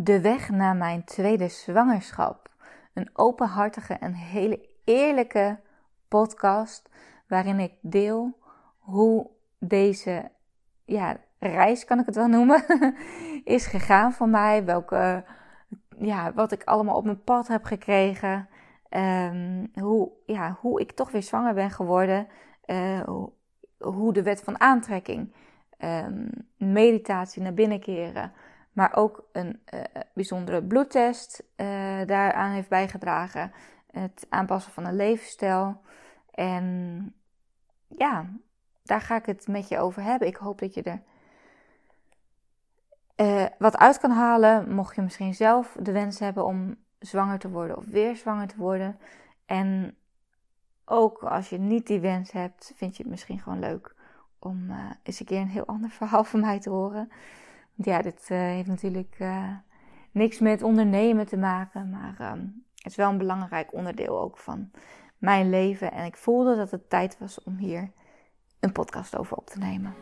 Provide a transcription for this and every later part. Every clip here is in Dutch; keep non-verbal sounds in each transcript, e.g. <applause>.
De weg naar mijn tweede zwangerschap. Een openhartige en hele eerlijke podcast waarin ik deel hoe deze ja, reis, kan ik het wel noemen, <laughs> is gegaan voor mij. Welke, ja, wat ik allemaal op mijn pad heb gekregen. Um, hoe, ja, hoe ik toch weer zwanger ben geworden. Uh, hoe, de wet van aantrekking, um, meditatie naar binnen keren, maar ook een uh, bijzondere bloedtest uh, daaraan heeft bijgedragen. Het aanpassen van een levensstijl. En ja, daar ga ik het met je over hebben. Ik hoop dat je er wat uit kan halen. Mocht je misschien zelf de wens hebben om zwanger te worden of weer zwanger te worden. En ook als je niet die wens hebt, vind je het misschien gewoon leuk om eens een keer een heel ander <laughs> verhaal van mij te horen. Ja, dit uh, heeft natuurlijk uh, niks met ondernemen te maken, maar um, het is wel een belangrijk onderdeel ook van mijn leven. En ik voelde dat het tijd was om hier een podcast over op te nemen.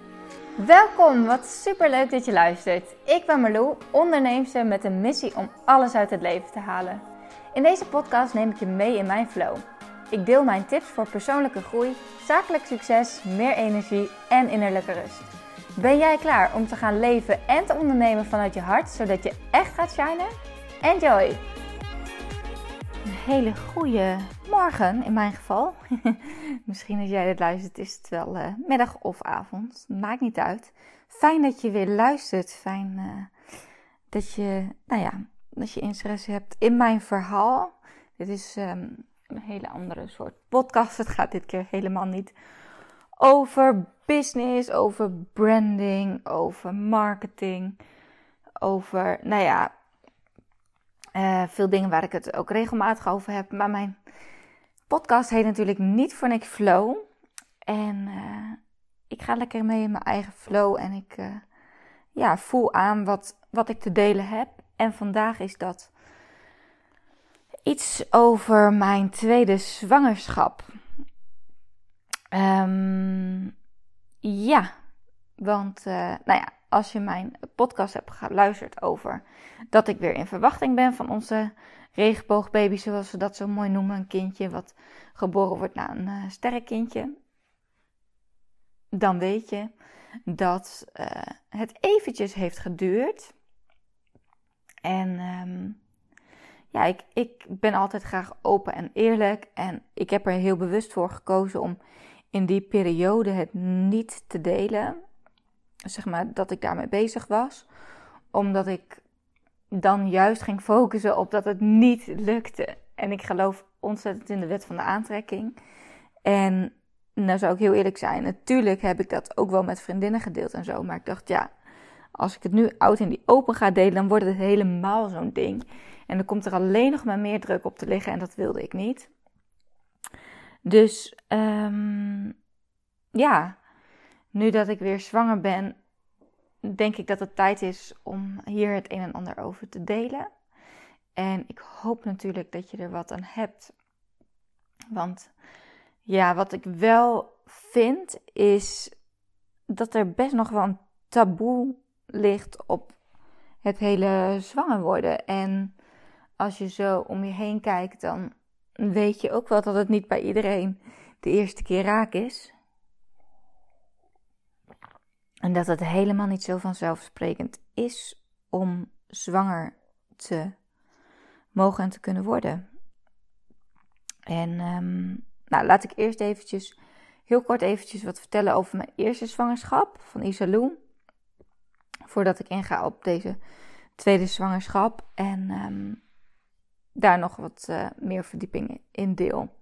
Welkom, wat super leuk dat je luistert. Ik ben Marlou, onderneemster met een missie om alles uit het leven te halen. In deze podcast neem ik je mee in mijn flow. Ik deel mijn tips voor persoonlijke groei, zakelijk succes, meer energie en innerlijke rust. Ben jij klaar om te gaan leven en te ondernemen vanuit je hart, zodat je echt gaat shinen? Enjoy! Een hele goede morgen in mijn geval. <laughs> Misschien als jij dit luistert is het wel uh, middag of avond. Maakt niet uit. Fijn dat je weer luistert. Fijn uh, dat je, nou ja, dat je interesse hebt in mijn verhaal. Dit is um, een hele andere soort podcast. Het gaat dit keer helemaal niet over business, over branding, over marketing, over, nou ja, uh, veel dingen waar ik het ook regelmatig over heb. Maar mijn podcast heet natuurlijk niet voor niks flow. En uh, ik ga lekker mee in mijn eigen flow en ik uh, ja, voel aan wat, wat ik te delen heb. En vandaag is dat iets over mijn tweede zwangerschap. Um, ja, want uh, nou ja, als je mijn podcast hebt geluisterd over dat ik weer in verwachting ben van onze regenboogbaby, zoals ze dat zo mooi noemen, een kindje wat geboren wordt na een uh, sterrenkindje, dan weet je dat uh, het eventjes heeft geduurd. En um, ja, ik, ik ben altijd graag open en eerlijk. En ik heb er heel bewust voor gekozen om in die periode het niet te delen. Zeg maar dat ik daarmee bezig was. Omdat ik dan juist ging focussen op dat het niet lukte. En ik geloof ontzettend in de wet van de aantrekking. En nou zou ik heel eerlijk zijn. Natuurlijk heb ik dat ook wel met vriendinnen gedeeld en zo. Maar ik dacht, ja, als ik het nu oud in die open ga delen, dan wordt het helemaal zo'n ding. En dan komt er alleen nog maar meer druk op te liggen en dat wilde ik niet. Dus um, ja, nu dat ik weer zwanger ben, denk ik dat het tijd is om hier het een en ander over te delen. En ik hoop natuurlijk dat je er wat aan hebt. Want ja, wat ik wel vind is dat er best nog wel een taboe ligt op het hele zwanger worden. En als je zo om je heen kijkt, dan weet je ook wel dat het niet bij iedereen de eerste keer raak is. En dat het helemaal niet zo vanzelfsprekend is om zwanger te mogen en te kunnen worden. En um, nou, laat ik eerst eventjes, heel kort eventjes wat vertellen over mijn eerste zwangerschap van Isalou. Voordat ik inga op deze tweede zwangerschap. En um, daar nog wat uh, meer verdiepingen in deel.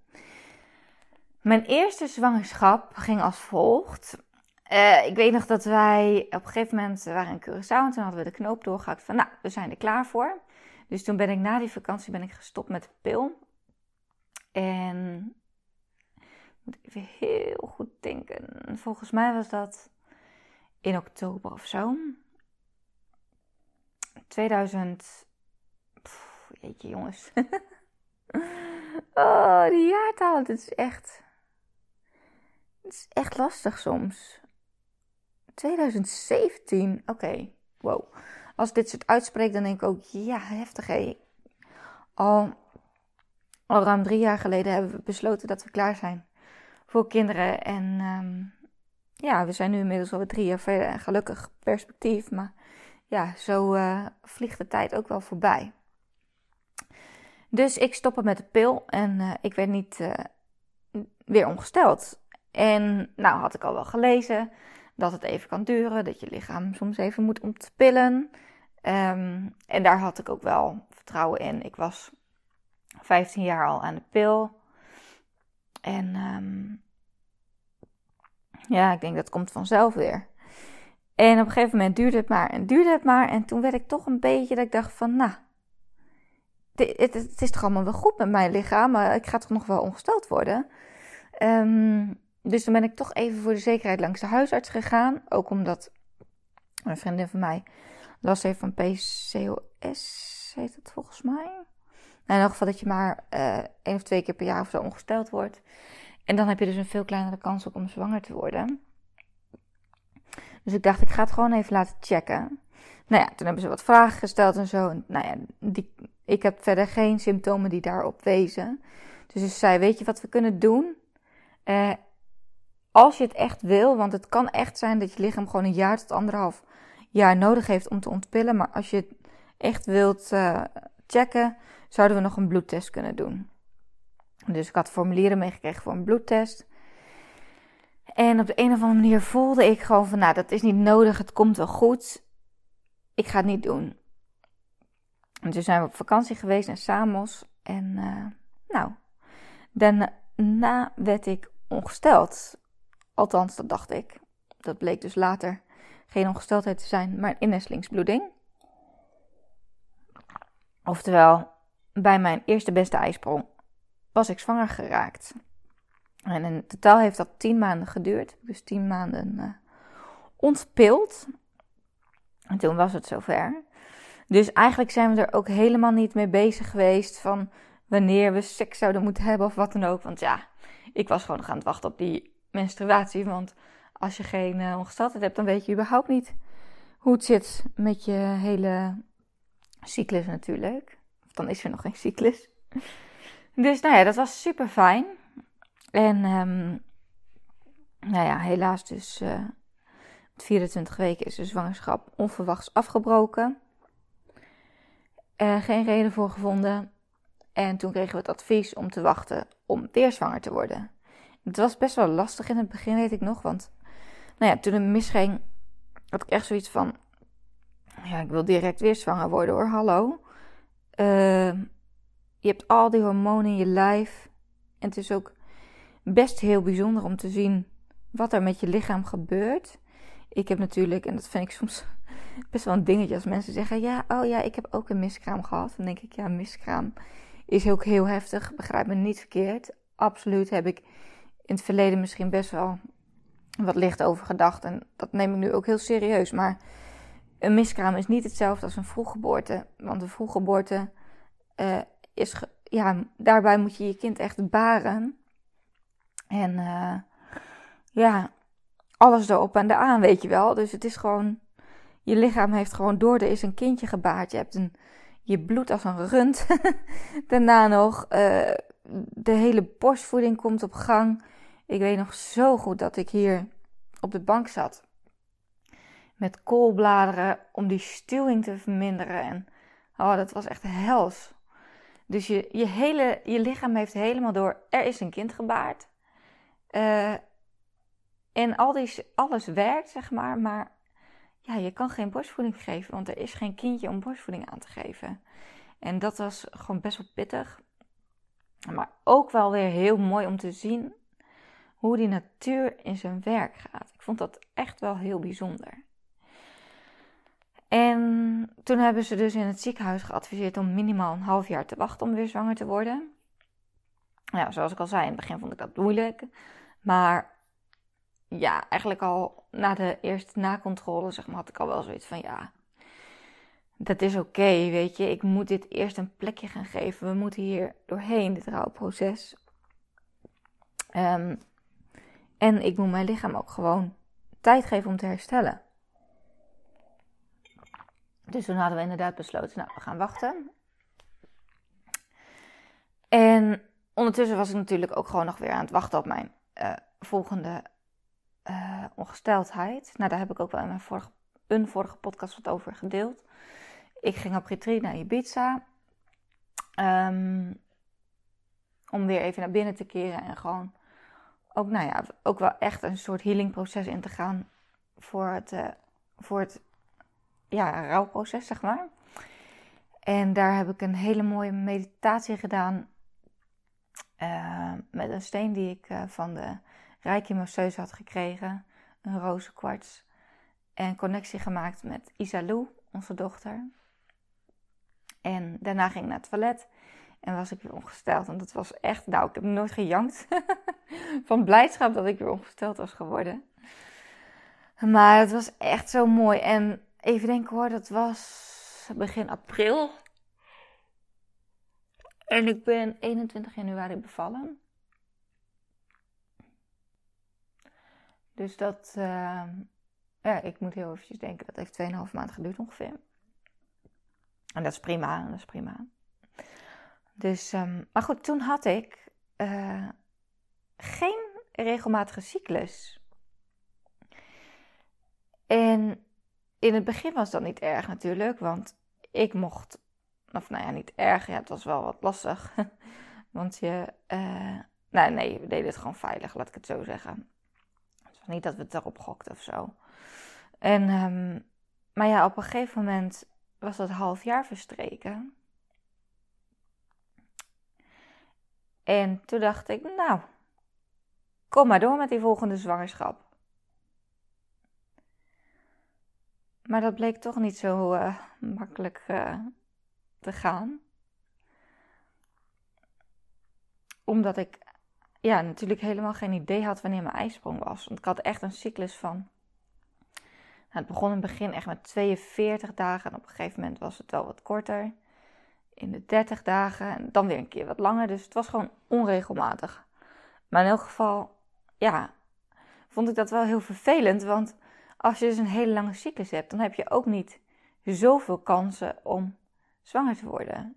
Mijn eerste zwangerschap ging als volgt. Uh, ik weet nog dat wij op een gegeven moment waren in Curaçao en hadden we de knoop doorgehakt van nou, we zijn er klaar voor. Dus toen ben ik na die vakantie ben ik gestopt met de pil. En moet ik even heel goed denken. Volgens mij was dat in oktober of zo. 2000 jongens. <laughs> oh, die jaartallen. Dit is echt... Het is echt lastig soms. 2017. Oké. Wow. als ik dit soort uitspreek, dan denk ik ook, ja, heftig hé. Al, al ruim drie jaar geleden hebben we besloten dat we klaar zijn voor kinderen. En um, ja, we zijn nu inmiddels al drie jaar verder en gelukkig perspectief. Maar ja, zo uh, vliegt de tijd ook wel voorbij. Dus ik stopte met de pil en uh, ik werd niet uh, weer ongesteld. En nou had ik al wel gelezen dat het even kan duren, dat je lichaam soms even moet ontpillen. Um, en daar had ik ook wel vertrouwen in. Ik was 15 jaar al aan de pil. En um, ja, ik denk dat komt vanzelf weer. En op een gegeven moment duurde het maar en duurde het maar. En toen werd ik toch een beetje dat ik dacht van, nou, het, het, is toch allemaal wel goed met mijn lichaam, maar ik ga toch nog wel ongesteld worden. Um, dus toen ben ik toch even voor de zekerheid langs de huisarts gegaan. Ook omdat een vriendin van mij last heeft van PCOS, heet het volgens mij. Nou, in elk geval dat je maar uh, één of twee keer per jaar of zo ongesteld wordt. En dan heb je dus een veel kleinere kans ook om zwanger te worden. Dus ik dacht, ik ga het gewoon even laten checken. Nou ja, toen hebben ze wat vragen gesteld en zo. nou ja, die, ik heb verder geen symptomen die daarop wezen. Dus ze zei, weet je wat we kunnen doen? Uh, als je het echt wil, want het kan echt zijn dat je lichaam gewoon een jaar tot anderhalf jaar nodig heeft om te ontpillen. Maar als je het echt wilt uh, checken, zouden we nog een bloedtest kunnen doen. Dus ik had formulieren meegekregen voor een bloedtest. En op de een of andere manier voelde ik gewoon van, nou, dat is niet nodig, het komt wel goed. Ik ga het niet doen. En toen zijn we op vakantie geweest naar Samos. En uh, nou, daarna werd ik ongesteld. Althans, dat dacht ik. Dat bleek dus later geen ongesteldheid te zijn, maar een innestelingsbloeding. Oftewel, bij mijn eerste beste ijsprong was ik zwanger geraakt. En in totaal heeft dat tien maanden geduurd. Dus tien maanden uh, ontpild. En toen was het zover. Dus eigenlijk zijn we er ook helemaal niet mee bezig geweest van wanneer we seks zouden moeten hebben of wat dan ook. Want ja, ik was gewoon nog aan het wachten op die menstruatie. Want als je geen uh, ongesteldheid hebt, dan weet je überhaupt niet hoe het zit met je hele cyclus natuurlijk. Of dan is er nog geen cyclus. Dus nou ja, dat was super fijn. En um, nou ja, helaas dus uh, 24 weken is de zwangerschap onverwachts afgebroken. Uh, geen reden voor gevonden. En toen kregen we het advies om te wachten om weer zwanger te worden. Het was best wel lastig in het begin, weet ik nog. Want nou ja, toen het misging, had ik echt zoiets van... Ja, ik wil direct weer zwanger worden hoor, hallo. Uh, je hebt al die hormonen in je lijf. En het is ook best heel bijzonder om te zien wat er met je lichaam gebeurt. Ik heb natuurlijk, en dat vind ik soms <laughs> best wel een dingetje als mensen zeggen: Ja, oh ja, ik heb ook een miskraam gehad. Dan denk ik: Ja, miskraam is ook heel heftig. Begrijp me niet verkeerd. Absoluut heb ik in het verleden misschien best wel wat licht over gedacht. En dat neem ik nu ook heel serieus. Maar een miskraam is niet hetzelfde als een vroeggeboorte. Want een vroeggeboorte uh, is. Ja, daarbij moet je je kind echt baren. En uh, ja, alles erop en eraan, weet je wel. Dus het is gewoon. Je lichaam heeft gewoon door. Er is een kindje gebaard. Je hebt een. Je bloed als een rund. <laughs> Daarna nog. Uh, de hele borstvoeding komt op gang. Ik weet nog zo goed dat ik hier op de bank zat. Met koolbladeren om die stuwing te verminderen. En oh, dat was echt hels. Dus je, je, hele, je lichaam heeft helemaal door, er is een kind gebaard. Uh, en al die, alles werkt, zeg maar. Maar ja, je kan geen borstvoeding geven, want er is geen kindje om borstvoeding aan te geven. En dat was gewoon best wel pittig. Maar ook wel weer heel mooi om te zien hoe die natuur in zijn werk gaat. Ik vond dat echt wel heel bijzonder. En toen hebben ze dus in het ziekenhuis geadviseerd om minimaal een half jaar te wachten om weer zwanger te worden. Ja, zoals ik al zei, in het begin vond ik dat moeilijk. Maar ja, eigenlijk al na de eerste nakontrole, zeg maar, had ik al wel zoiets van ja, dat is oké, weet je. Ik moet dit eerst een plekje gaan geven. We moeten hier doorheen, dit rouwproces. Um, en ik moet mijn lichaam ook gewoon tijd geven om te herstellen. Dus toen hadden we inderdaad besloten, nou, we gaan wachten. En ondertussen was ik natuurlijk ook gewoon nog weer aan het wachten op mijn uh, volgende uh, ongesteldheid. Nou, daar heb ik ook wel in mijn vorige, een vorige podcast wat over gedeeld. Ik ging op retreat naar Ibiza. Um, om weer even naar binnen te keren en gewoon ook, nou ja, ook wel echt een soort healingproces in te gaan voor het, uh, voor het ja, rouwproces, zeg maar. En daar heb ik een hele mooie meditatie gedaan uh, met een steen die ik van de Rijke Masseuse had gekregen, een rozenkwarts. En connectie gemaakt met Isalou, onze dochter. En daarna ging ik naar het toilet en was ik weer ongesteld. En dat was echt, nou, ik heb nooit gejankt <laughs> van blijdschap dat ik weer ongesteld was geworden. Maar het was echt zo mooi. En even denken hoor, dat was begin april. En ik ben 21 januari bevallen. Dus dat, uh, ja, ik moet heel eventjes denken, dat heeft 2,5 maanden geduurd ongeveer. En dat is prima, dat is prima. Dus, um, maar goed, toen had ik uh, geen regelmatige cyclus. En in het begin was dat niet erg natuurlijk, want ik mocht, of nou ja, niet erg, ja, het was wel wat lastig. <laughs> want je, uh, nou nee, we deden het gewoon veilig, laat ik het zo zeggen. Niet dat we het erop gokten of zo. En, um, maar ja, op een gegeven moment was dat half jaar verstreken. En toen dacht ik, nou, kom maar door met die volgende zwangerschap. Maar dat bleek toch niet zo uh, makkelijk uh, te gaan. Omdat ik ja, natuurlijk helemaal geen idee had wanneer mijn ijsprong was. Want ik had echt een cyclus van. Nou, het begon in het begin echt met 42 dagen. En op een gegeven moment was het wel wat korter in de 30 dagen en dan weer een keer wat langer. Dus het was gewoon onregelmatig. Maar in elk geval, ja, vond ik dat wel heel vervelend. Want als je dus een hele lange cyclus hebt, dan heb je ook niet zoveel kansen om zwanger te worden.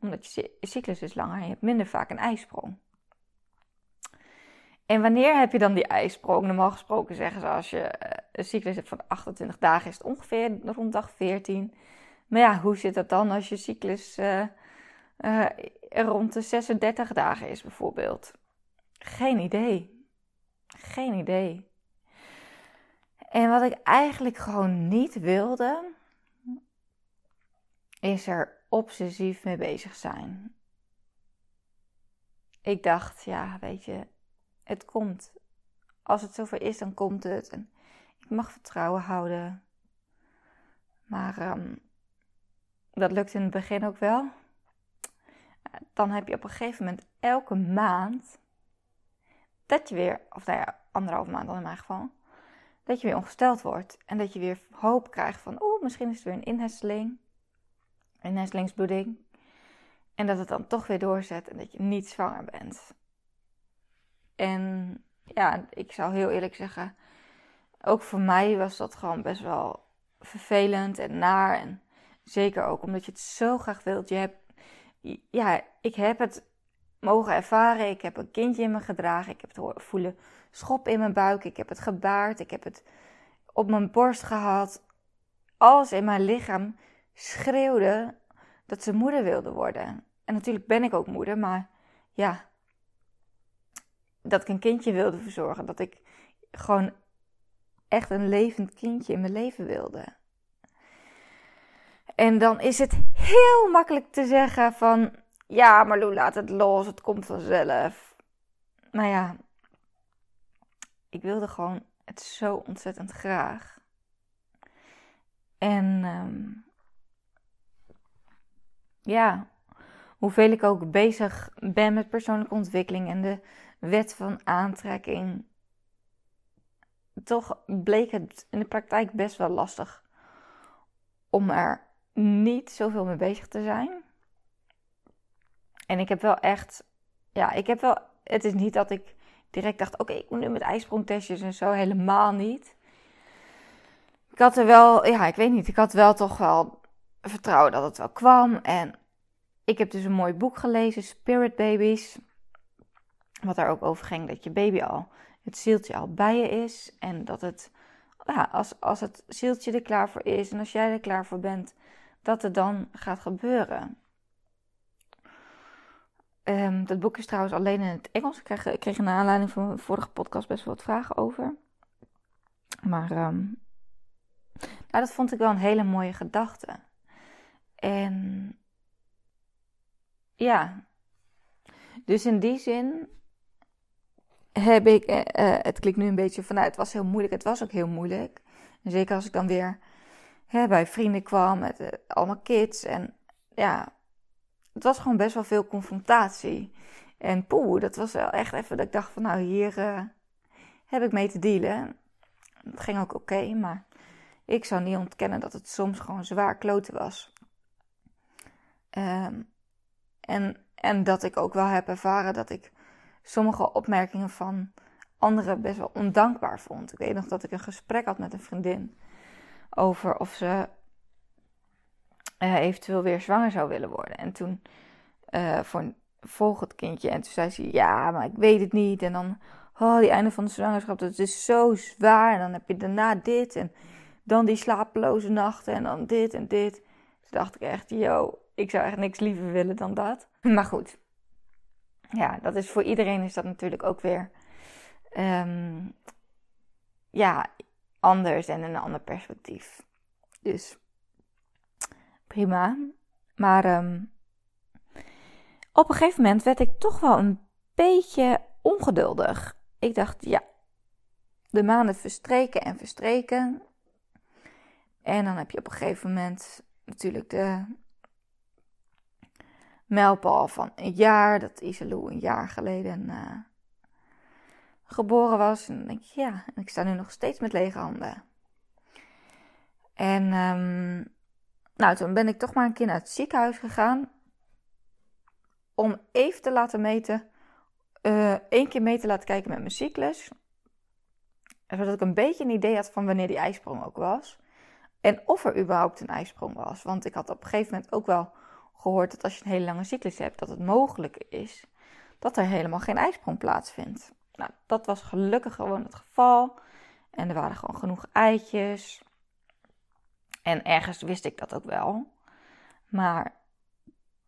Omdat je cyclus is langer en je hebt minder vaak een ijsprong. En wanneer heb je dan die ijsprong? Normaal gesproken zeggen ze als je eh, een cyclus hebt van 28 dagen, is het ongeveer rond dag 14. Maar ja, hoe zit dat dan als je cyclus uh, uh, rond de 36 dagen is bijvoorbeeld? Geen idee. Geen idee. En wat ik eigenlijk gewoon niet wilde, is er obsessief mee bezig zijn. Ik dacht, ja, weet je, het komt. Als het zover is, dan komt het. En ik mag vertrouwen houden. Maar um, dat lukt in het begin ook wel. Dan heb je op een gegeven moment elke maand dat je weer, of nou ja, maand dan in mijn geval, dat je weer ongesteld wordt. En dat je weer hoop krijgt van, oeh, misschien is het weer een inhesteling, een inhestelingsbloeding. En dat het dan toch weer doorzet en dat je niet zwanger bent. En ja, ik zou heel eerlijk zeggen, ook voor mij was dat gewoon best wel vervelend en naar. En Zeker ook omdat je het zo graag wilt. Je hebt, ja, ik heb het mogen ervaren. Ik heb een kindje in me gedragen. Ik heb het voelen schop in mijn buik. Ik heb het gebaard. Ik heb het op mijn borst gehad. Alles in mijn lichaam schreeuwde dat ze moeder wilde worden. En natuurlijk ben ik ook moeder, maar ja, dat ik een kindje wilde verzorgen. Dat ik gewoon echt een levend kindje in mijn leven wilde. En dan is het heel makkelijk te zeggen van, ja, maar Lou, laat het los, het komt vanzelf. Nou ja, ik wilde gewoon het zo ontzettend graag. En um, ja, hoeveel ik ook bezig ben met persoonlijke ontwikkeling en de wet van aantrekking, toch bleek het in de praktijk best wel lastig om er niet zoveel mee bezig te zijn. En ik heb wel echt, ja, ik heb wel, het is niet dat ik direct dacht, oké, ik moet nu met ijsprongtestjes en zo, helemaal niet. ik had er wel, ja, ik weet niet, ik had wel toch wel vertrouwen dat het wel kwam. En ik heb dus een mooi boek gelezen, Spirit Babies. Wat daar ook over ging, dat je baby al, het zieltje al bij je is. En dat het, ja, als, als het zieltje er klaar voor is en als jij er klaar voor bent, dat het dan gaat gebeuren. Um, dat boek is trouwens alleen in het Engels. Ik kreeg, ik kreeg aanleiding van mijn vorige podcast best wel wat vragen over. Maar um, nou, dat vond ik wel een hele mooie gedachte. En ja, dus in die zin heb ik, uh, het klinkt nu een beetje van, nou, het was heel moeilijk. Het was ook heel moeilijk. En zeker als ik dan weer hè, bij vrienden kwam met uh, allemaal kids. En ja, het was gewoon best wel veel confrontatie. En poeh, dat was wel echt even dat ik dacht van, nou, hier heb ik mee te dealen. Het ging ook oké, maar ik zou niet ontkennen dat het soms gewoon zwaar kloten was. Um, en, en dat ik ook wel heb ervaren dat ik sommige opmerkingen van anderen best wel ondankbaar vond. Ik weet nog dat ik een gesprek had met een vriendin over of ze uh, eventueel weer zwanger zou willen worden. En toen uh, voor een volgend kindje. En toen zei ze: Ja, maar ik weet het niet. En dan, oh, die einde van de zwangerschap, dat is zo zwaar. En dan heb je daarna dit. En dan die slapeloze nachten. En dan dit en dit. Toen dacht ik echt: Yo, ik zou echt niks liever willen dan dat. <laughs> Maar goed. Ja, dat is voor iedereen is dat natuurlijk ook weer. Um, ja, anders en een ander perspectief. Dus prima. Maar um, op een gegeven moment werd ik toch wel een beetje ongeduldig. Ik dacht, ja, de maanden verstreken en verstreken. En dan heb je op een gegeven moment natuurlijk de mijlpaal van een jaar. Dat Isalou een jaar geleden uh, geboren was. En dan denk je, ja, ik sta nu nog steeds met lege handen. En um, nou, toen ben ik toch maar een keer naar het ziekenhuis gegaan. Om even te laten meten. Uh, één keer mee te laten kijken met mijn cyclus. Zodat ik een beetje een idee had van wanneer die ijsprong ook was. En of er überhaupt een ijsprong was. Want ik had op een gegeven moment ook wel gehoord dat als je een hele lange cyclus hebt, dat het mogelijk is dat er helemaal geen ijsprong plaatsvindt. Nou, dat was gelukkig gewoon het geval. En er waren gewoon genoeg eitjes. En ergens wist ik dat ook wel. Maar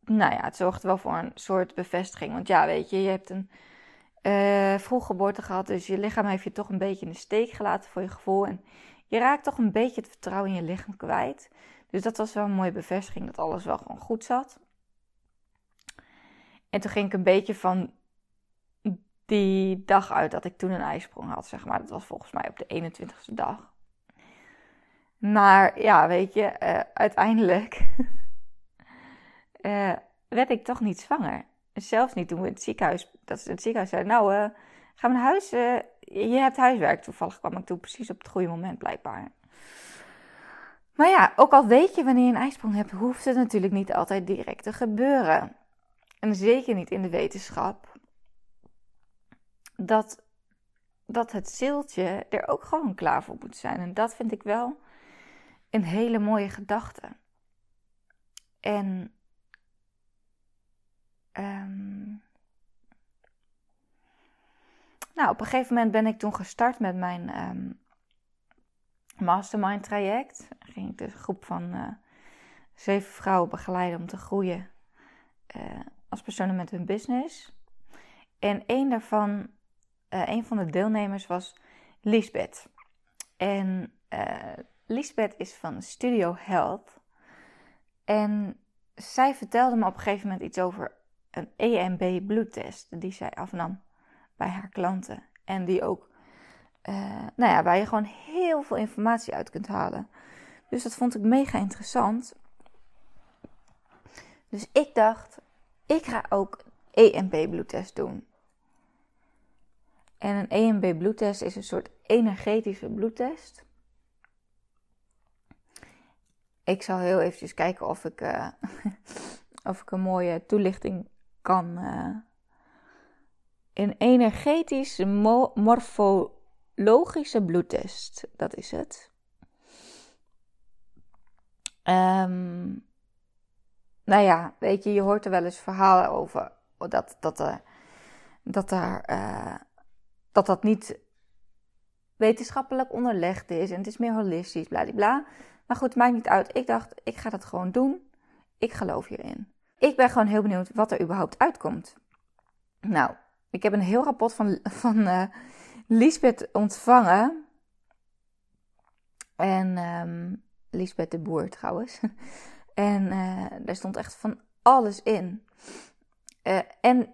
nou ja, het zorgde wel voor een soort bevestiging. Want ja, weet je, je hebt een uh, vroeggeboorte gehad. Dus je lichaam heeft je toch een beetje in de steek gelaten voor je gevoel. En je raakt toch een beetje het vertrouwen in je lichaam kwijt. Dus dat was wel een mooie bevestiging dat alles wel gewoon goed zat. En toen ging ik een beetje van die dag uit dat ik toen een ijsprong had, zeg maar. Dat was volgens mij op de 21ste dag. Maar ja, weet je, uh, uiteindelijk uh, <laughs> werd ik toch niet zwanger. Zelfs niet toen we het ziekenhuis, dat ze het ziekenhuis zei, nou, uh, ga naar huis, je hebt huiswerk. Toevallig kwam ik toen precies op het goede moment blijkbaar. Maar ja, ook al weet je wanneer je een ijsprong hebt, hoeft het natuurlijk niet altijd direct te gebeuren. En zeker niet in de wetenschap. Dat, dat het zieltje er ook gewoon klaar voor moet zijn. En dat vind ik wel een hele mooie gedachte. En um, nou, op een gegeven moment ben ik toen gestart met mijn um, mastermind traject. Ging ik een groep van uh, zeven vrouwen begeleiden om te groeien uh, als personen met hun business. En een daarvan, uh, een van de deelnemers was Lisbeth. En Lisbeth is van Studio Health. En zij vertelde me op een gegeven moment iets over een EMB bloedtest die zij afnam bij haar klanten. En die ook, nou ja, waar je gewoon heel veel informatie uit kunt halen. Dus dat vond ik mega interessant. Dus ik dacht, ik ga ook EMB bloedtest doen. En een EMB bloedtest is een soort energetische bloedtest. Ik zal heel eventjes kijken of ik, uh, <laughs> of ik een mooie toelichting kan. Uh, een energetische morfologische bloedtest, dat is het. Ehm, nou ja, weet je, je hoort er wel eens verhalen over dat, dat, dat, er, uh, dat dat niet wetenschappelijk onderlegd is en het is meer holistisch, bla. Maar goed, maakt niet uit. Ik dacht, ik ga dat gewoon doen. Ik geloof hierin. Ik ben gewoon heel benieuwd wat er überhaupt uitkomt. Nou, ik heb een heel rapport van, van uh, Lisbeth ontvangen. En um, Lisbeth de Boer trouwens. <laughs> en uh, daar stond echt van alles in. Uh, en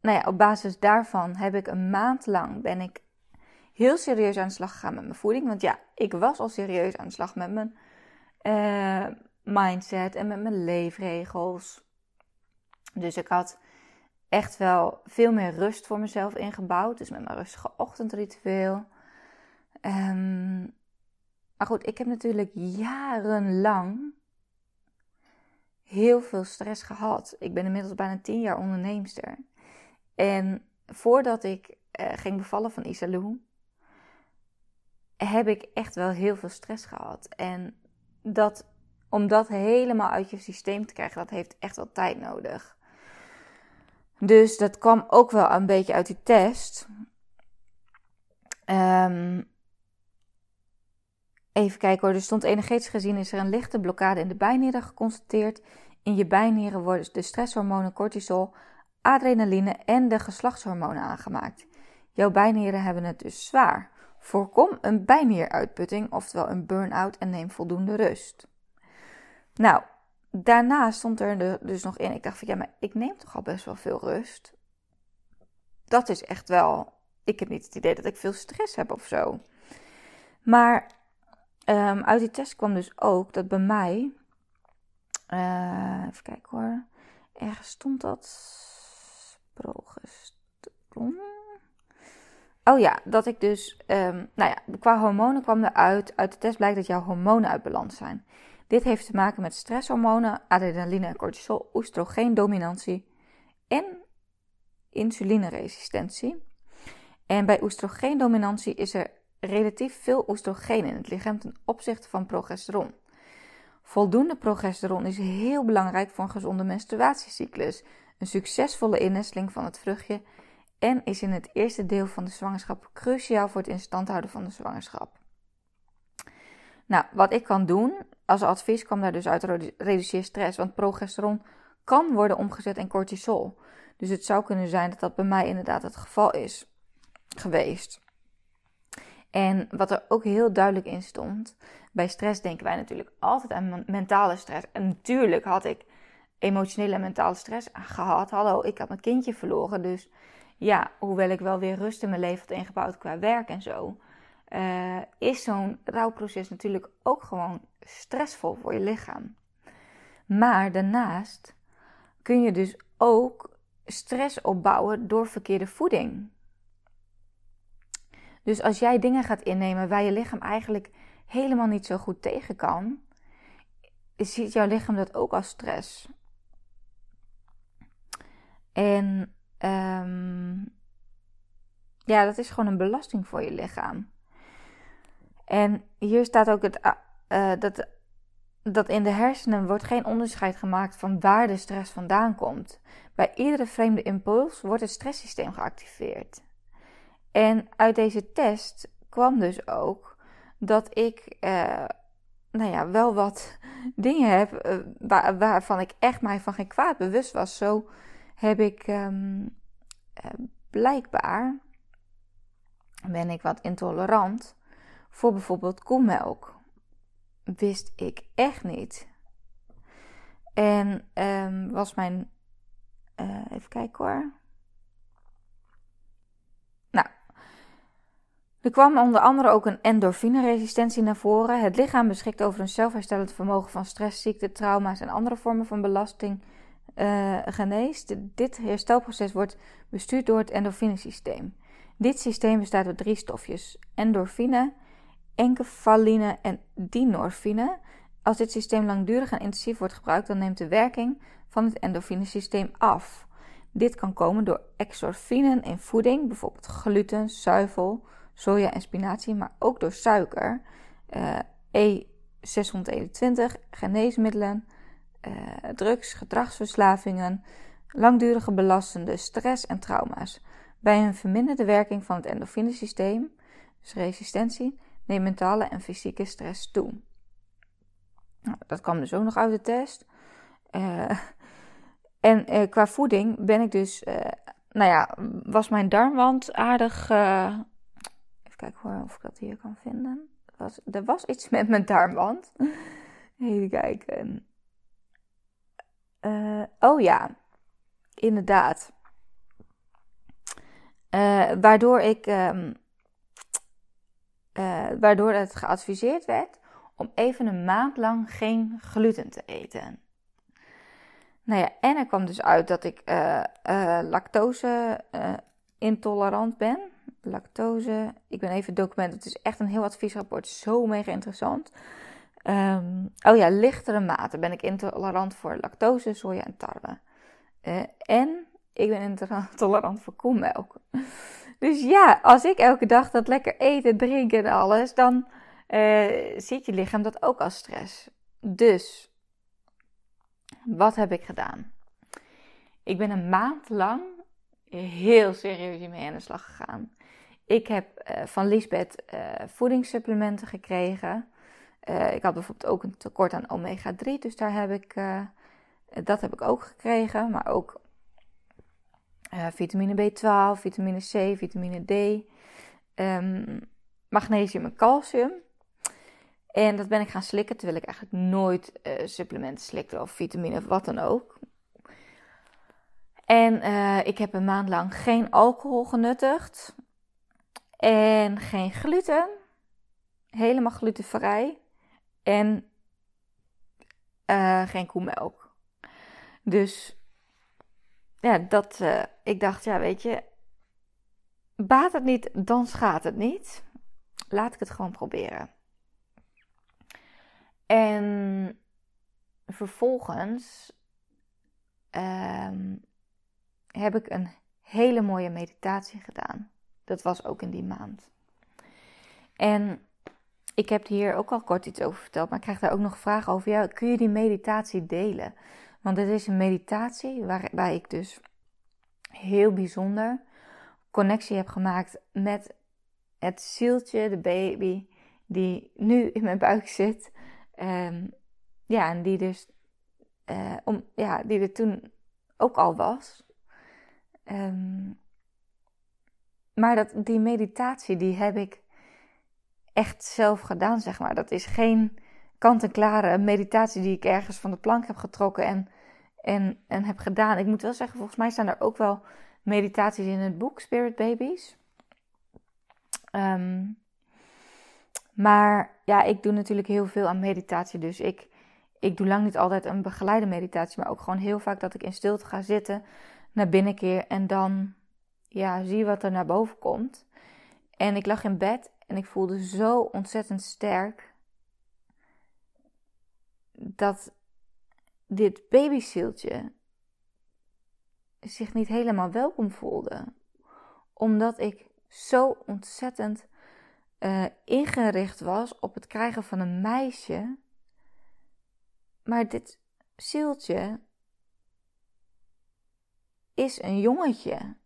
nou ja, op basis daarvan heb ik een maand lang ben ik heel serieus aan de slag gegaan met mijn voeding. Want ja, ik was al serieus aan de slag met mijn uh, mindset en met mijn leefregels. Dus ik had echt wel veel meer rust voor mezelf ingebouwd. Dus met mijn rustige ochtendritueel. Um, maar goed, ik heb natuurlijk jarenlang heel veel stress gehad. Ik ben inmiddels bijna tien jaar onderneemster. En voordat ik uh, ging bevallen van Isalou, heb ik echt wel heel veel stress gehad. En dat, om dat helemaal uit je systeem te krijgen, dat heeft echt wel tijd nodig. Dus dat kwam ook wel een beetje uit die test. Um, even kijken hoor, er stond energetisch gezien is er een lichte blokkade in de bijnieren geconstateerd. In je bijnieren worden de stresshormonen cortisol, adrenaline en de geslachtshormonen aangemaakt. Jouw bijnieren hebben het dus zwaar. Voorkom een bijnieruitputting, oftewel een burn-out en neem voldoende rust. Nou, daarna stond er dus nog in. Ik dacht van ja, maar ik neem toch al best wel veel rust. Dat is echt wel. Ik heb niet het idee dat ik veel stress heb of zo. Maar um, uit die test kwam dus ook dat bij mij. Uh, even kijken hoor. Ergens stond dat. Progesteron. Oh ja, dat ik dus. Um, nou ja, qua hormonen kwam eruit. Uit de test blijkt dat jouw hormonen uit balans zijn. Dit heeft te maken met stresshormonen, adrenaline en cortisol, oestrogeendominantie en insulineresistentie. En bij oestrogeendominantie is er relatief veel oestrogeen in het lichaam ten opzichte van progesteron. Voldoende progesteron is heel belangrijk voor een gezonde menstruatiecyclus, een succesvolle innesteling van het vruchtje en is in het eerste deel van de zwangerschap cruciaal voor het in stand houden van de zwangerschap. Nou, wat ik kan doen als advies kwam daar dus uit reduceer stress, want progesteron kan worden omgezet in cortisol. Dus het zou kunnen zijn dat dat bij mij inderdaad het geval is geweest. En wat er ook heel duidelijk in stond, bij stress denken wij natuurlijk altijd aan mentale stress. En natuurlijk had ik emotionele en mentale stress gehad. Hallo, ik had mijn kindje verloren. Dus ja, hoewel ik wel weer rust in mijn leven had ingebouwd qua werk en zo, uh, is zo'n rouwproces natuurlijk ook gewoon stressvol voor je lichaam. Maar daarnaast kun je dus ook stress opbouwen door verkeerde voeding. Dus als jij dingen gaat innemen waar je lichaam eigenlijk helemaal niet zo goed tegen kan, ziet jouw lichaam dat ook als stress. En um, ja, dat is gewoon een belasting voor je lichaam. En hier staat ook het, uh, dat, dat in de hersenen wordt geen onderscheid gemaakt van waar de stress vandaan komt. Bij iedere vreemde impuls wordt het stresssysteem geactiveerd. En uit deze test kwam dus ook dat ik uh, nou ja, wel wat <laughs> dingen heb waar, waarvan ik echt mij van geen kwaad bewust was. Zo heb ik um, uh, blijkbaar ben ik wat intolerant voor bijvoorbeeld koemelk. Wist ik echt niet. En um, was mijn. even kijken hoor. Er kwam onder andere ook een endorfineresistentie naar voren. Het lichaam beschikt over een zelfherstellend vermogen van stress, ziekte, trauma's en andere vormen van belasting uh, geneest. Dit herstelproces wordt bestuurd door het endorfinesysteem. Dit systeem bestaat uit drie stofjes: endorfine, enkefaline en dynorfine. Als dit systeem langdurig en intensief wordt gebruikt, dan neemt de werking van het endorfinesysteem af. Dit kan komen door exorfinen in voeding, bijvoorbeeld gluten, zuivel, soja en spinazie, maar ook door suiker, uh, 621 geneesmiddelen, uh, drugs, gedragsverslavingen, langdurige belastende stress en trauma's. Bij een verminderde werking van het endorfinesysteem, dus resistentie, neemt mentale en fysieke stress toe. Nou, dat kwam dus ook nog uit de test. Uh, en qua voeding ben ik dus, nou ja, was mijn darmwand aardig. Even kijken of ik dat hier kan vinden. Was, er was iets met mijn darmwand. Even kijken. oh ja, inderdaad. waardoor ik. Um, waardoor het geadviseerd werd om even een maand lang geen gluten te eten. Nou ja, en er kwam dus uit dat ik lactose intolerant ben. Lactose, ik ben even het document, het is echt een heel adviesrapport, zo mega interessant. Um, oh ja, lichtere mate ben ik intolerant voor lactose, soja en tarwe. en ik ben intolerant <laughs> voor koemelk. Dus ja, als ik elke dag dat lekker eten, drinken en alles, dan uh, ziet je lichaam dat ook als stress. Dus, wat heb ik gedaan? Ik ben een maand lang heel serieus hiermee aan de slag gegaan. Ik heb uh, van Lisbeth uh, voedingssupplementen gekregen. ik had bijvoorbeeld ook een tekort aan omega-3, dus daar heb ik, dat heb ik ook gekregen. Maar ook vitamine B12, vitamine C, vitamine D, um, magnesium en calcium. En dat ben ik gaan slikken, terwijl ik eigenlijk nooit supplementen slikte of vitamine of wat dan ook. En ik heb een maand lang geen alcohol genuttigd. En geen gluten. Helemaal glutenvrij. En uh, geen koemelk. Dus ja, dat, ik dacht, ja, weet je, baat het niet, dan schaadt het niet. Laat ik het gewoon proberen. En vervolgens um, heb ik een hele mooie meditatie gedaan. Dat was ook in die maand. En ik heb hier ook al kort iets over verteld, maar ik krijg daar ook nog vragen over. Ja, kun je die meditatie delen? Want het is een meditatie waarbij ik dus heel bijzonder connectie heb gemaakt met het zieltje, de baby, die nu in mijn buik zit. Um, ja, en die dus, uh, om, ja, die er toen ook al was. Um, maar dat, die meditatie, die heb ik echt zelf gedaan, zeg maar. Dat is geen kant-en-klare meditatie die ik ergens van de plank heb getrokken en, en, en heb gedaan. Ik moet wel zeggen, volgens mij staan er ook wel meditaties in het boek Spirit Babies. Um, maar ja, ik doe natuurlijk heel veel aan meditatie. Dus ik, ik doe lang niet altijd een begeleide meditatie. Maar ook gewoon heel vaak dat ik in stilte ga zitten. Naar binnen keer. En dan ja, zie wat er naar boven komt. En ik lag in bed. En ik voelde zo ontzettend sterk. Dat dit babyzieltje zich niet helemaal welkom voelde. Omdat ik zo ontzettend uh, ingericht was op het krijgen van een meisje. Maar dit zieltje is een jongetje.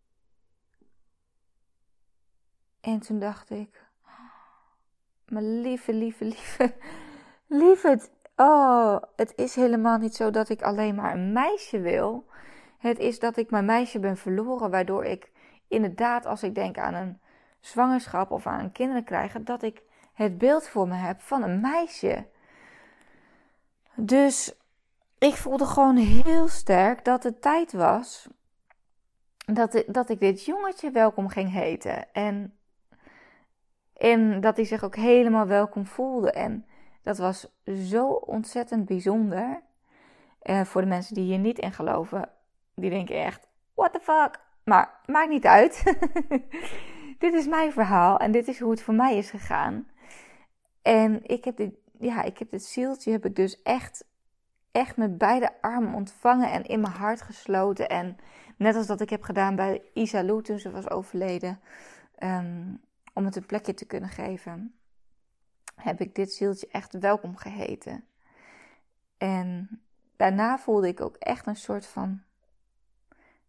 En toen dacht ik, mijn lieve, lieve, lieve, lieve, oh, het is helemaal niet zo dat ik alleen maar een meisje wil. Het is dat ik mijn meisje ben verloren, waardoor ik inderdaad, als ik denk aan een zwangerschap of aan kinderen krijgen, dat ik het beeld voor me heb van een meisje. Dus ik voelde gewoon heel sterk dat het tijd was dat, dat ik dit jongetje welkom ging heten. En, en dat hij zich ook helemaal welkom voelde. En dat was zo ontzettend bijzonder. Uh, voor de mensen die hier niet in geloven, die denken echt: what the fuck? Maar maakt niet uit. <laughs> dit is mijn verhaal en dit is hoe het voor mij is gegaan. En ik heb dit, ja, ik heb dit zieltje heb ik dus echt, echt met beide armen ontvangen en in mijn hart gesloten. En net als dat ik heb gedaan bij Isa Lou toen ze was overleden, um, om het een plekje te kunnen geven. heb ik dit zieltje echt welkom geheten. En daarna voelde ik ook echt een soort van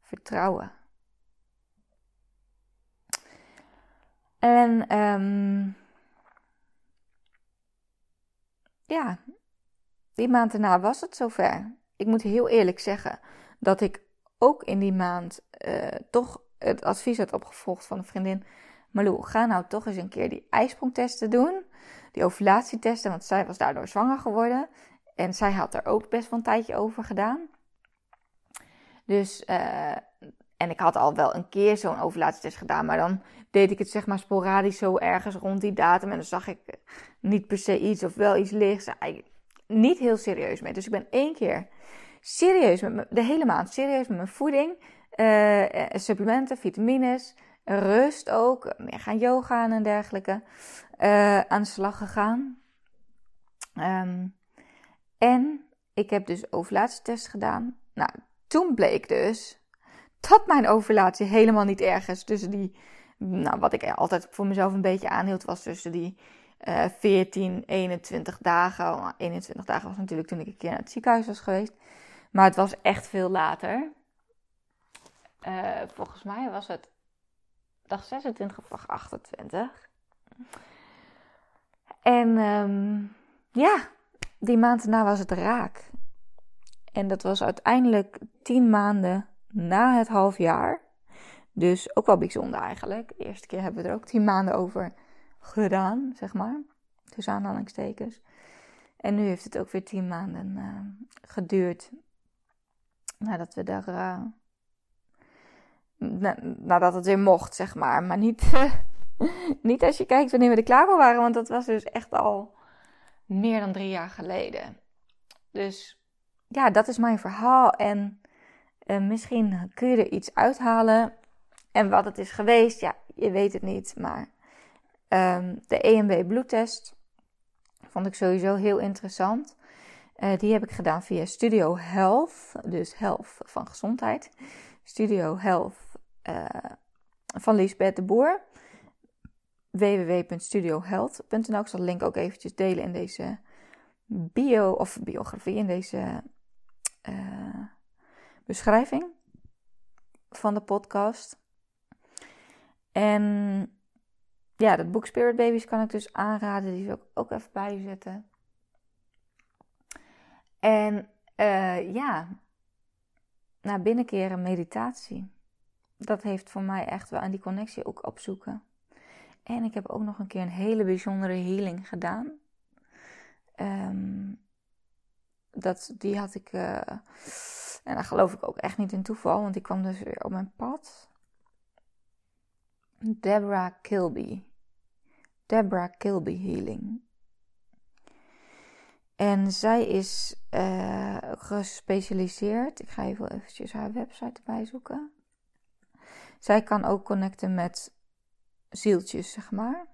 vertrouwen. En um, ja, die maand daarna was het zover. Ik moet heel eerlijk zeggen dat ik ook in die maand uh, toch het advies had opgevolgd van een vriendin. Malou, ga nou toch eens een keer die ijsprongtesten doen. Die ovulatietesten, want zij was daardoor zwanger geworden. En zij had er ook best wel een tijdje over gedaan. Dus, uh, en ik had al wel een keer zo'n ovulatietest gedaan, maar dan deed ik het zeg maar sporadisch zo ergens rond die datum. En dan zag ik niet per se iets of wel iets lichts. Niet heel serieus mee. Dus ik ben één keer serieus, met de hele maand serieus met mijn voeding, uh, supplementen, vitamines, rust ook, meer gaan yoga en dergelijke, uh, aan de slag gegaan. Um, en ik heb dus ovulatietest gedaan. Nou, toen bleek dus dat mijn ovulatie helemaal niet ergens tussen die, nou wat ik altijd voor mezelf een beetje aanhield, was tussen die uh, 14, 21 dagen. 21 dagen was natuurlijk toen ik een keer naar het ziekenhuis was geweest. Maar het was echt veel later. Uh, volgens mij was het dag 26 of dag 28. En um, ja, die maand daarna was het raak. En dat was uiteindelijk tien maanden na het half jaar. Dus ook wel bijzonder eigenlijk. De eerste keer hebben we er ook tien maanden over gedaan, zeg maar. Tussen aanhalingstekens. En nu heeft het ook weer tien maanden uh, geduurd. Nadat we daar. Na, nadat het weer mocht, zeg maar. Maar niet, <laughs> niet als je kijkt wanneer we er klaar voor waren. Want dat was dus echt al meer dan drie jaar geleden. Dus ja, dat is mijn verhaal. En uh, misschien kun je er iets uithalen. En wat het is geweest, ja, je weet het niet. Maar um, de EMB bloedtest vond ik sowieso heel interessant. Uh, die heb ik gedaan via Studio Health. Dus Health van gezondheid. Studio Health uh, van Lisbeth de Boer www.studiohealth.nl. Ik zal de link ook eventjes delen in deze bio of biografie, in deze uh, beschrijving van de podcast. En ja, dat boek Spirit Babies kan ik dus aanraden. Die zal ik ook even bijzetten. En uh, ja, naar binnenkeren meditatie. Dat heeft voor mij echt wel aan die connectie ook opzoeken. En ik heb ook nog een keer een hele bijzondere healing gedaan. Um, dat, die had ik. Uh, en daar geloof ik ook echt niet in toeval, want die kwam dus weer op mijn pad. Deborah Kilby. Deborah Kilby Healing. En zij is uh, gespecialiseerd. Ik ga even eventjes haar website erbij zoeken. Zij kan ook connecten met zieltjes, zeg maar.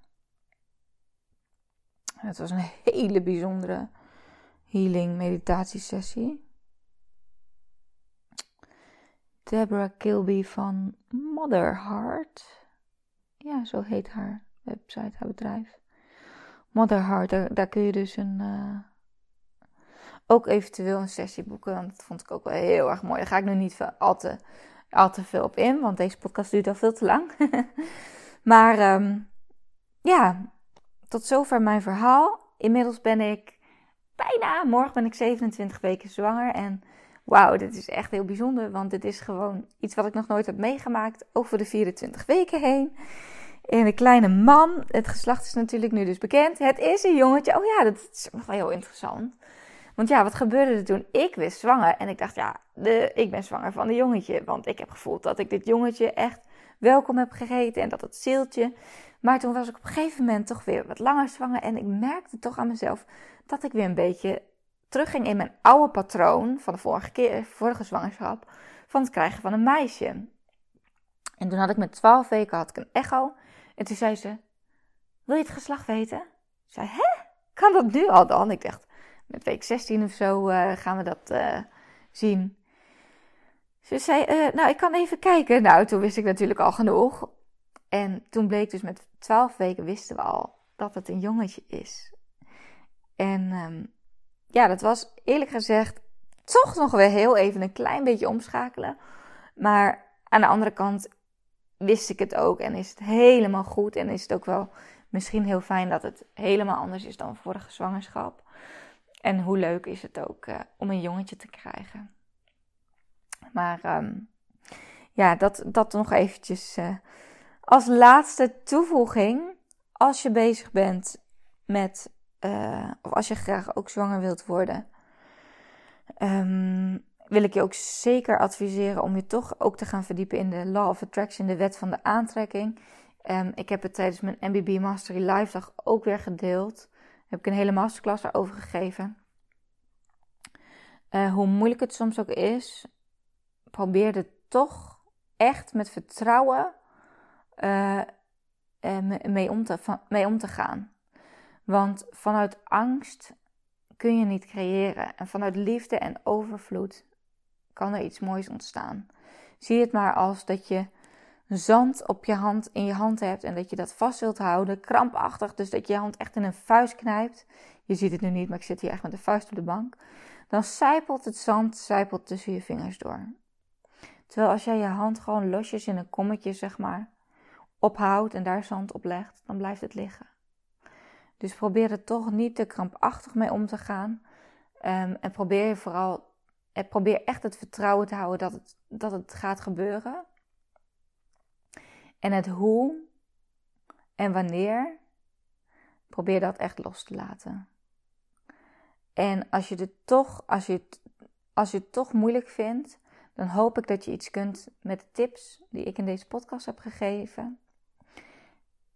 Het was een hele bijzondere healing meditatiesessie. Deborah Kilby van Mother Heart. Ja, zo heet haar website, haar bedrijf. Mother Heart, daar, kun je dus een, uh, ook eventueel een sessie boeken. Want dat vond ik ook wel heel erg mooi. Daar ga ik nu niet al te, al te veel op in, want deze podcast duurt al veel te lang. <laughs> Maar um, ja, tot zover mijn verhaal. Inmiddels ben ik bijna, morgen ben ik 27 weken zwanger. En wauw, dit is echt heel bijzonder, want dit is gewoon iets wat ik nog nooit heb meegemaakt over de 24 weken heen. En een kleine man, het geslacht is natuurlijk nu dus bekend. Het is een jongetje. Oh ja, dat is nog wel heel interessant. Want ja, wat gebeurde er toen? Ik wist zwanger en ik dacht, ja, de, ik ben zwanger van een jongetje. Want ik heb gevoeld dat ik dit jongetje echt welkom heb gegeten en dat het zieltje. Maar toen was ik op een gegeven moment toch weer wat langer zwanger en ik merkte toch aan mezelf dat ik weer een beetje terugging in mijn oude patroon van de vorige, keer, vorige zwangerschap van het krijgen van een meisje. En toen had ik met 12 weken had ik een echo en toen zei ze: Wil je het geslacht weten? Ik zei: Hè? Kan dat nu al dan? Ik dacht: Met week 16 of zo uh, gaan we dat uh, zien. Ze zei, uh, nou, ik kan even kijken. Nou, toen wist ik natuurlijk al genoeg. En toen bleek dus met 12 weken wisten we al dat het een jongetje is. En ehm, ja, dat was eerlijk gezegd toch nog weer heel even een klein beetje omschakelen. Maar aan de andere kant wist ik het ook en is het helemaal goed. En is het ook wel misschien heel fijn dat het helemaal anders is dan vorige zwangerschap. En hoe leuk is het ook uh, om een jongetje te krijgen. Maar um, ja, dat, dat nog eventjes uh, als laatste toevoeging. Als je bezig bent met, uh, of als je graag ook zwanger wilt worden, um, wil ik je ook zeker adviseren om je toch ook te gaan verdiepen in de Law of Attraction, de wet van de aantrekking. Um, ik heb het tijdens mijn MBB Mastery Live dag ook weer gedeeld. Heb ik een hele masterclass erover gegeven. Uh, hoe moeilijk het soms ook is, probeer er toch echt met vertrouwen uh, mee, om te, mee om te gaan. Want vanuit angst kun je niet creëren. En vanuit liefde en overvloed kan er iets moois ontstaan. Zie het maar als dat je zand op je hand, in je hand hebt en dat je dat vast wilt houden, krampachtig, dus dat je je hand echt in een vuist knijpt. Je ziet het nu niet, maar ik zit hier echt met de vuist op de bank. Dan zijpelt het zand zijpelt tussen je vingers door. Terwijl als jij je hand gewoon losjes in een kommetje, zeg maar, ophoudt en daar zand op legt, dan blijft het liggen. Dus probeer er toch niet te krampachtig mee om te gaan. Um, en probeer vooral en probeer echt het vertrouwen te houden dat het, dat het gaat gebeuren. En het hoe en wanneer, probeer dat echt los te laten. En als je het toch, als je het, als je het toch moeilijk vindt, dan hoop ik dat je iets kunt met de tips die ik in deze podcast heb gegeven.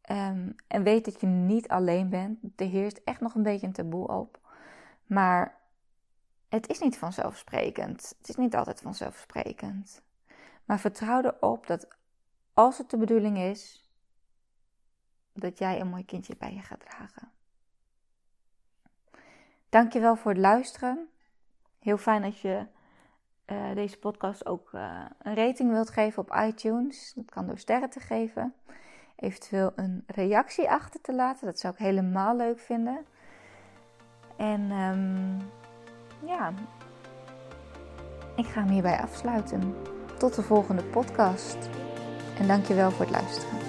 Um, en weet dat je niet alleen bent. Er heerst echt nog een beetje een taboe op. Maar het is niet vanzelfsprekend. Het is niet altijd vanzelfsprekend. Maar vertrouw erop dat als het de bedoeling is, dat jij een mooi kindje bij je gaat dragen. Dankjewel voor het luisteren. Heel fijn dat je uh, deze podcast ook uh, een rating wilt geven op iTunes. Dat kan door sterren te geven. Eventueel een reactie achter te laten. Dat zou ik helemaal leuk vinden. En um, ja, ik ga hem hierbij afsluiten. Tot de volgende podcast. En dankjewel voor het luisteren.